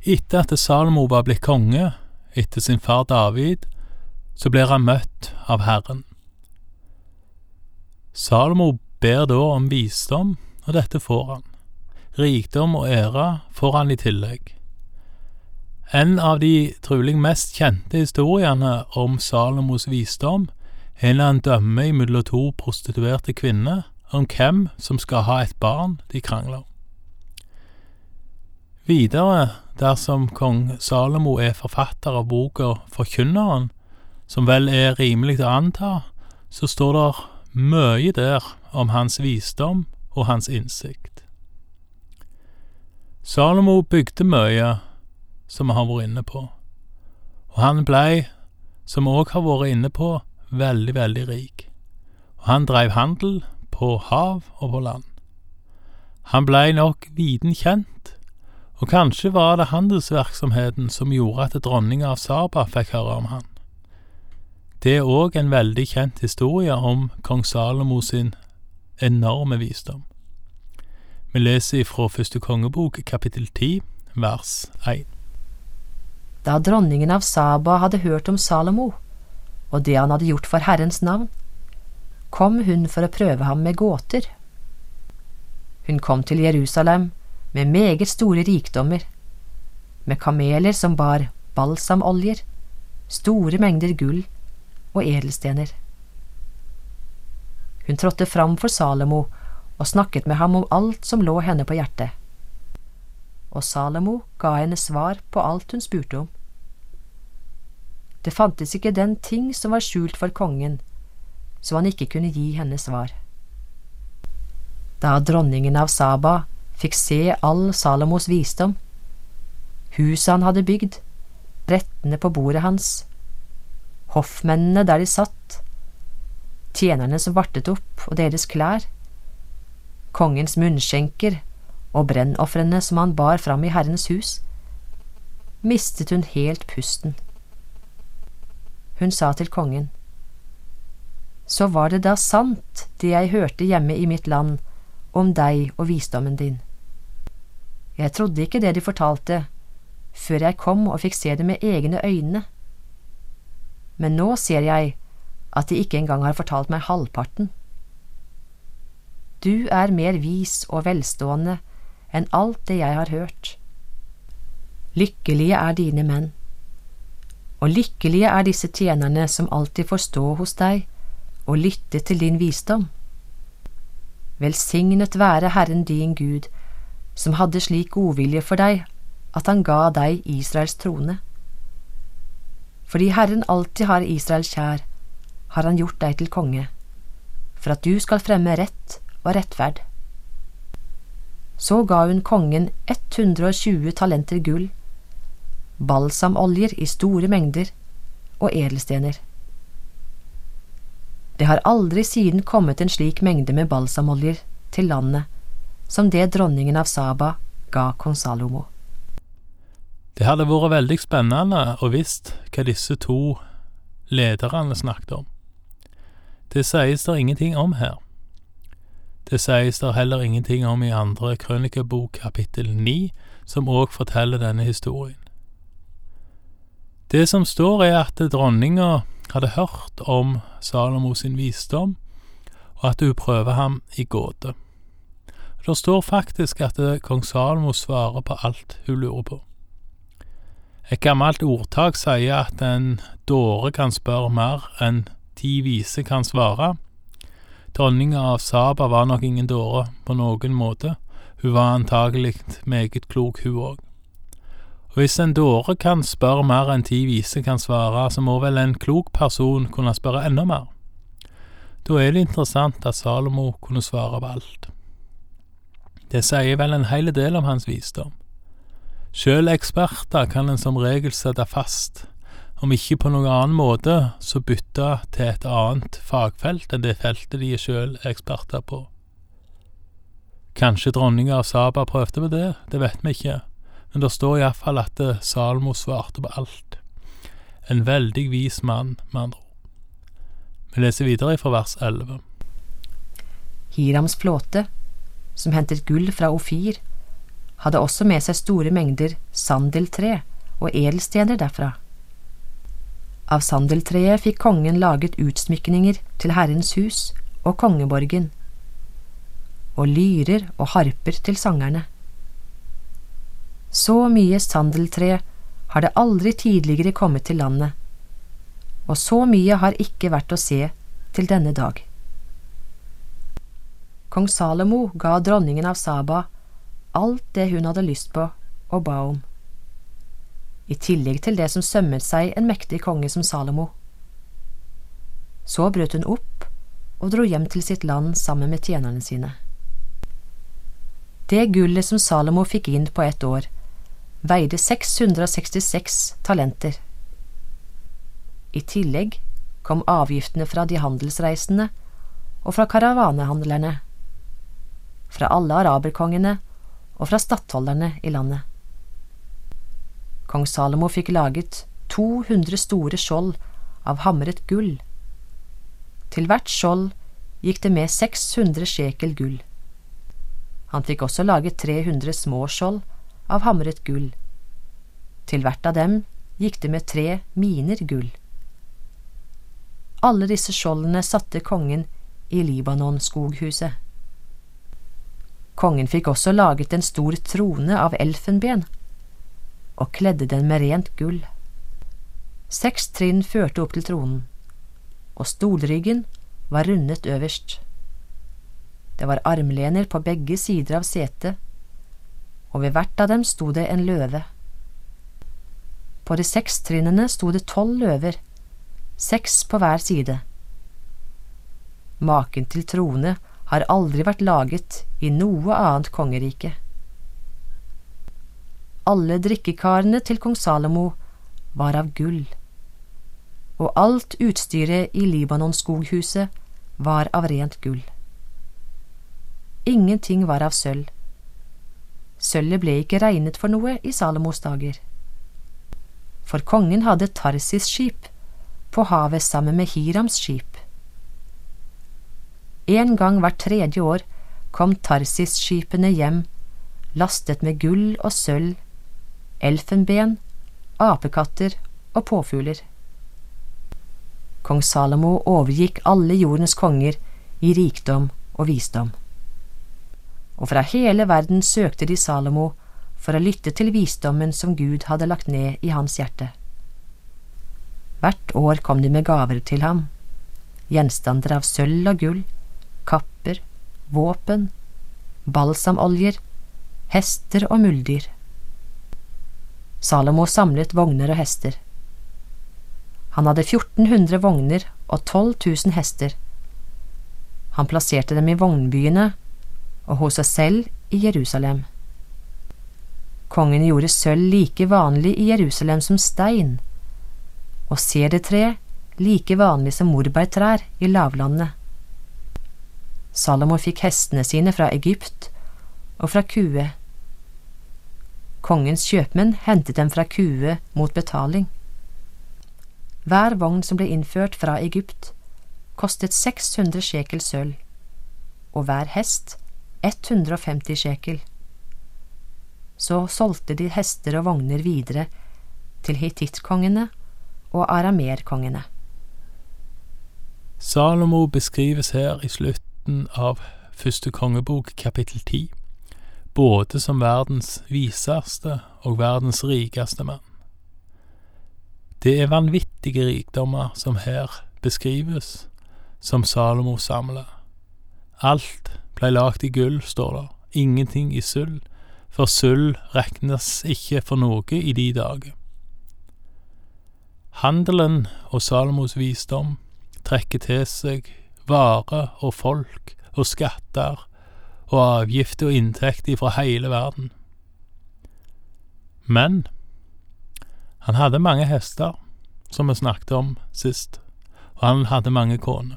Etter at Salomo var blitt konge, etter sin far David, så blir han møtt av Herren. Salomo ber da om visdom, og dette får han. Rikdom og ære får han i tillegg. En av de trolig mest kjente historiene om Salomos visdom er når han dømmer mellom to prostituerte kvinner om hvem som skal ha et barn de krangler. Videre, dersom kong Salomo er forfatter av boka Forkynneren, som vel er rimelig å anta, så står det mye der om hans visdom og hans innsikt. Salomo bygde mye, som vi har vært inne på, og han blei, som vi òg har vært inne på, veldig, veldig rik. Og han dreiv handel på hav og på land. Han blei nok viden kjent, og kanskje var det handelsvirksomheten som gjorde at dronninga av Saba fikk høre om han. Det er òg en veldig kjent historie om kong Salomo sin enorme visdom. Vi leser ifra første kongebok, kapittel 10, vers 1. Da dronningen av Saba hadde hørt om Salomo, og det han hadde gjort for Herrens navn, kom hun for å prøve ham med gåter. Hun kom til Jerusalem med meget store rikdommer, med kameler som bar balsamoljer, store mengder gull og edelstener. Hun trådte fram for Salomo og snakket med ham om alt som lå henne på hjertet. Og Salomo ga henne svar på alt hun spurte om. Det fantes ikke den ting som var skjult for kongen, så han ikke kunne gi henne svar. Da dronningen av Saba fikk se all Salomos visdom, huset han hadde bygd, rettene på bordet hans, hoffmennene der de satt, tjenerne som vartet opp og deres klær, kongens munnskjenker og brennofrene som han bar fram i Herrens hus, mistet hun helt pusten. Hun sa til kongen, Så var det da sant det jeg hørte hjemme i mitt land om deg og visdommen din. Jeg trodde ikke det de fortalte, før jeg kom og fikk se det med egne øyne men nå ser jeg at de ikke engang har fortalt meg halvparten. Du er mer vis og velstående enn alt det jeg har hørt. Lykkelige er dine menn, og lykkelige er disse tjenerne som alltid får stå hos deg og lytte til din visdom. Velsignet være Herren din Gud, som hadde slik godvilje for deg at han ga deg Israels trone. Fordi Herren alltid har Israel kjær, har han gjort deg til konge, for at du skal fremme rett og rettferd. Så ga hun kongen 120 talenter gull, balsamoljer i store mengder og edelstener. Det har aldri siden kommet en slik mengde med balsamoljer til landet som det dronningen av Saba ga kong Salomo. Det hadde vært veldig spennende å visst hva disse to lederne snakket om. Det sies det ingenting om her. Det sies det heller ingenting om i andre krønikebok kapittel ni, som òg forteller denne historien. Det som står, er at dronninga hadde hørt om Salomo sin visdom, og at hun prøver ham i gåte. Det står faktisk at kong Salomo svarer på alt hun lurer på. Et gammelt ordtak sier at en dåre kan spørre mer enn ti vise kan svare. Dronninga av Saba var nok ingen dåre på noen måte, hun var antagelig meget klok, hun òg. Og hvis en dåre kan spørre mer enn ti vise kan svare, så må vel en klok person kunne spørre enda mer. Da er det interessant at Salomo kunne svare på alt. Det sier vel en hel del om hans visdom. Sjøl eksperter kan en som regel sette fast, om ikke på noen annen måte, så bytte til et annet fagfelt enn det feltet de er sjøl eksperter på. Kanskje dronninga av Saba prøvde på det, det vet vi ikke, men det står iallfall at Salmo svarte på alt. En veldig vis mann, med andre ord. Vi leser videre fra vers 11. Hirams flåte, som hentet gull fra Ofir, hadde også med seg store mengder sandeltre og edelstener derfra. Av sandeltreet fikk kongen laget utsmykninger til Herrens hus og kongeborgen, og lyrer og harper til sangerne. Så mye sandeltre har det aldri tidligere kommet til landet, og så mye har ikke vært å se til denne dag. Kong Salomo ga dronningen av Saba alt det hun hadde lyst på og ba om, i tillegg til det som sømmet seg en mektig konge som Salomo. Så brøt hun opp og dro hjem til sitt land sammen med tjenerne sine. Det gullet som Salomo fikk inn på ett år, veide 666 talenter. I tillegg kom avgiftene fra de handelsreisende og fra karavanehandlerne, fra alle araberkongene og fra stattholderne i landet. Kong Salomo fikk laget 200 store skjold av hamret gull. Til hvert skjold gikk det med 600 sjekel gull. Han fikk også laget 300 små skjold av hamret gull. Til hvert av dem gikk det med tre miner gull. Alle disse skjoldene satte kongen i Libanon-skoghuset. Kongen fikk også laget en stor trone av elfenben og kledde den med rent gull. Seks trinn førte opp til tronen, og stolryggen var rundet øverst. Det var armlener på begge sider av setet, og ved hvert av dem sto det en løve. På de seks trinnene sto det tolv løver, seks på hver side. Maken til trone har aldri vært laget i noe annet kongerike. Alle drikkekarene til kong Salomo var av gull, og alt utstyret i Libanonskoghuset var av rent gull. Ingenting var av sølv. Sølvet ble ikke regnet for noe i Salomos dager. For kongen hadde Tarsis-skip på havet sammen med Hirams skip. En gang hvert tredje år kom Tarsis-skipene hjem, lastet med gull og sølv, elfenben, apekatter og påfugler. Kong Salomo overgikk alle jordens konger i rikdom og visdom. Og fra hele verden søkte de Salomo for å lytte til visdommen som Gud hadde lagt ned i hans hjerte. Hvert år kom de med gaver til ham, gjenstander av sølv og gull, kapper, våpen, balsamoljer, hester og muldyr. Salomo samlet vogner og hester. Han hadde 1400 vogner og 12 000 hester. Han plasserte dem i vognbyene og hos seg selv i Jerusalem. Kongen gjorde sølv like vanlig i Jerusalem som stein, og sedertre like vanlig som morbærtrær i lavlandet. Salomo fikk hestene sine fra Egypt og fra Kue. Kongens kjøpmenn hentet dem fra Kue mot betaling. Hver vogn som ble innført fra Egypt, kostet 600 sjekel sølv, og hver hest 150 sjekel. Så solgte de hester og vogner videre til hitittkongene og aramerkongene. Salomo beskrives her i slutt slutten av første kongebok, kapittel ti, både som verdens viseste og verdens rikeste mann. Det er vanvittige rikdommer som her beskrives, som Salomo samla. Alt blei lagt i gull, står det, ingenting i sølv, for sølv regnes ikke for noe i de dager. Handelen og Salomos visdom trekker til seg varer og folk og skatter og avgifter og inntekter fra hele verden. Men han hadde mange hester, som vi snakket om sist, og han hadde mange koner.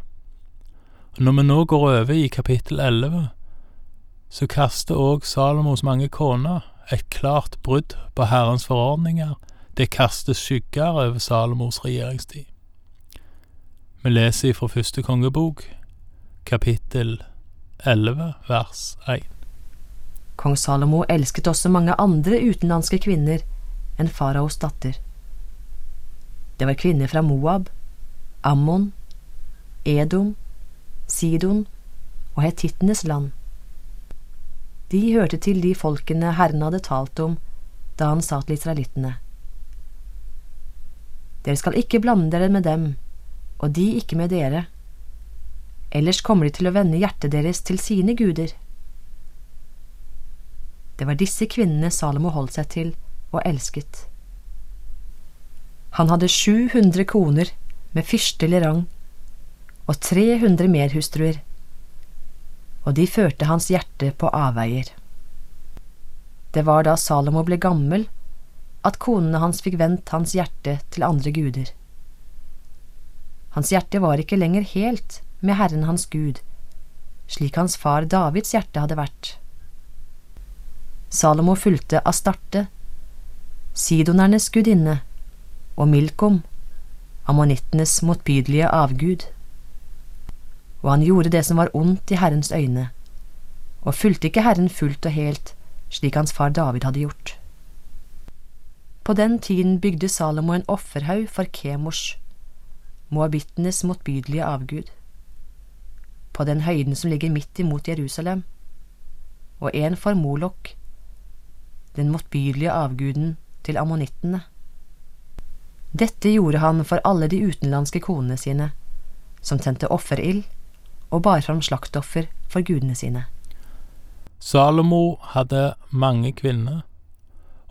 Når vi nå går over i kapittel 11, så kaster òg Salomos mange koner et klart brudd på Herrens forordninger. Det kaster skygger over Salomos regjeringstid. Vi leser fra første kongebok, kapittel 11, vers 1. Kong Salomo elsket også mange andre utenlandske kvinner enn faraos datter. Det var kvinner fra Moab, Ammon, Edom, Sidon og hetittenes land. De hørte til de folkene Herren hadde talt om da han sa til israelittene. Dere skal ikke blande dere med dem, og de ikke med dere. Ellers kommer de til å vende hjertet deres til sine guder. Det var disse kvinnene Salomo holdt seg til og elsket. Han hadde 700 koner med fyrstelig rang og 300 merhustruer, og de førte hans hjerte på avveier. Det var da Salomo ble gammel at konene hans fikk vendt hans hjerte til andre guder. Hans hjerte var ikke lenger helt med Herren hans Gud, slik hans far Davids hjerte hadde vært. Salomo fulgte Astarte, sidonernes gudinne, og Milkom, ammonittenes motbydelige avgud. Og han gjorde det som var ondt i Herrens øyne, og fulgte ikke Herren fullt og helt, slik hans far David hadde gjort. På den tiden bygde Salomo en offerhaug for Kemors, moabittenes motbydelige avgud, på den høyden som ligger midt imot Jerusalem, og en for Molok, den motbydelige avguden til ammonittene. Dette gjorde han for alle de utenlandske konene sine, som tente offerild og bar fram slaktoffer for gudene sine. Salomo hadde mange kvinner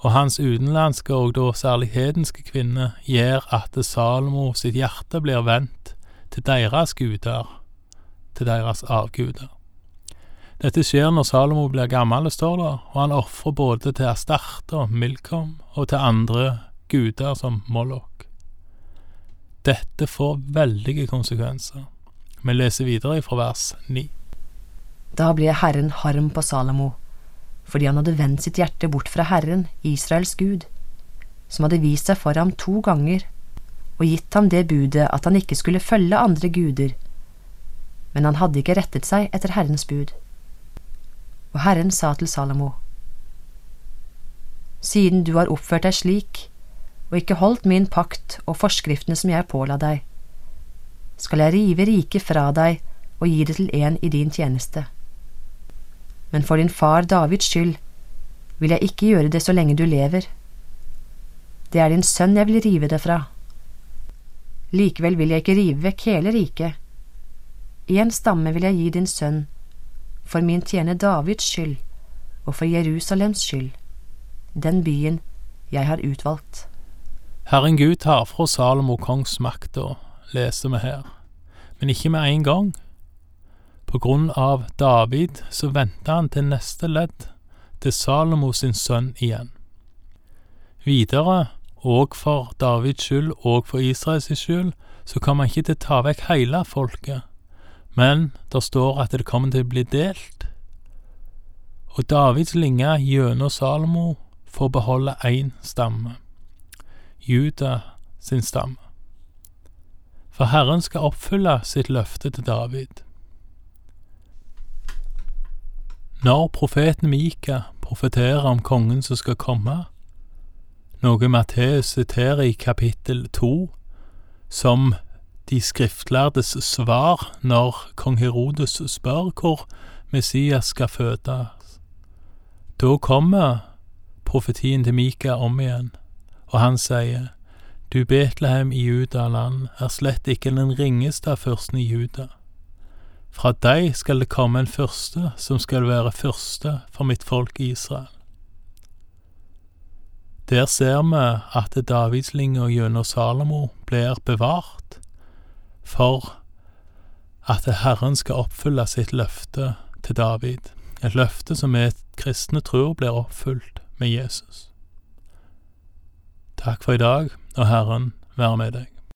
og hans utenlandske og da særlig hedenske kvinner gjør at Salomo sitt hjerte blir vendt til deres guder, til deres avguder. Dette skjer når Salomo blir gammel, står det, og han ofrer både til Astarte og Milkom og til andre guder som Moloch. Dette får veldige konsekvenser. Vi leser videre fra vers 9. Da blir Herren harm på Salomo fordi han hadde vendt sitt hjerte bort fra Herren, Israels Gud, som hadde vist seg for ham to ganger og gitt ham det budet at han ikke skulle følge andre guder, men han hadde ikke rettet seg etter Herrens bud. Og Herren sa til Salomo, Siden du har oppført deg slik og ikke holdt min pakt og forskriftene som jeg påla deg, skal jeg rive riket fra deg og gi det til en i din tjeneste men for din far Davids skyld vil jeg ikke gjøre det så lenge du lever. Det er din sønn jeg vil rive det fra. Likevel vil jeg ikke rive vekk hele riket. Én stamme vil jeg gi din sønn, for min tjener Davids skyld og for Jerusalems skyld, den byen jeg har utvalgt. Herren Gud tar fra Salomo kongsmakta, leser vi her, men ikke med en gang. På grunn av David så venta han til neste ledd, til Salomo sin sønn igjen. Videre, og for Davids skyld og for Israels skyld, så kommer han ikke til å ta vekk hele folket, men det står at det kommer til å bli delt. Og Davids linje gjennom Salomo får beholde én stamme, Juda sin stamme. For Herren skal oppfylle sitt løfte til David. Når profeten Mika profeterer om kongen som skal komme, noe Matteus siterer i kapittel to, som de skriftlærdes svar når kong Herodes spør hvor Messias skal fødes. Da kommer profetien til Mika om igjen, og han sier, Du Betlehem i Judaland er slett ikke den ringeste av fyrstene i Juda. Fra deg skal det komme en første som skal være første for mitt folk Israel. Der ser vi at Davidslinja gjennom Salomo blir bevart, for at Herren skal oppfylle sitt løfte til David, et løfte som vi kristne tror blir oppfylt med Jesus. Takk for i dag, og Herren være med deg.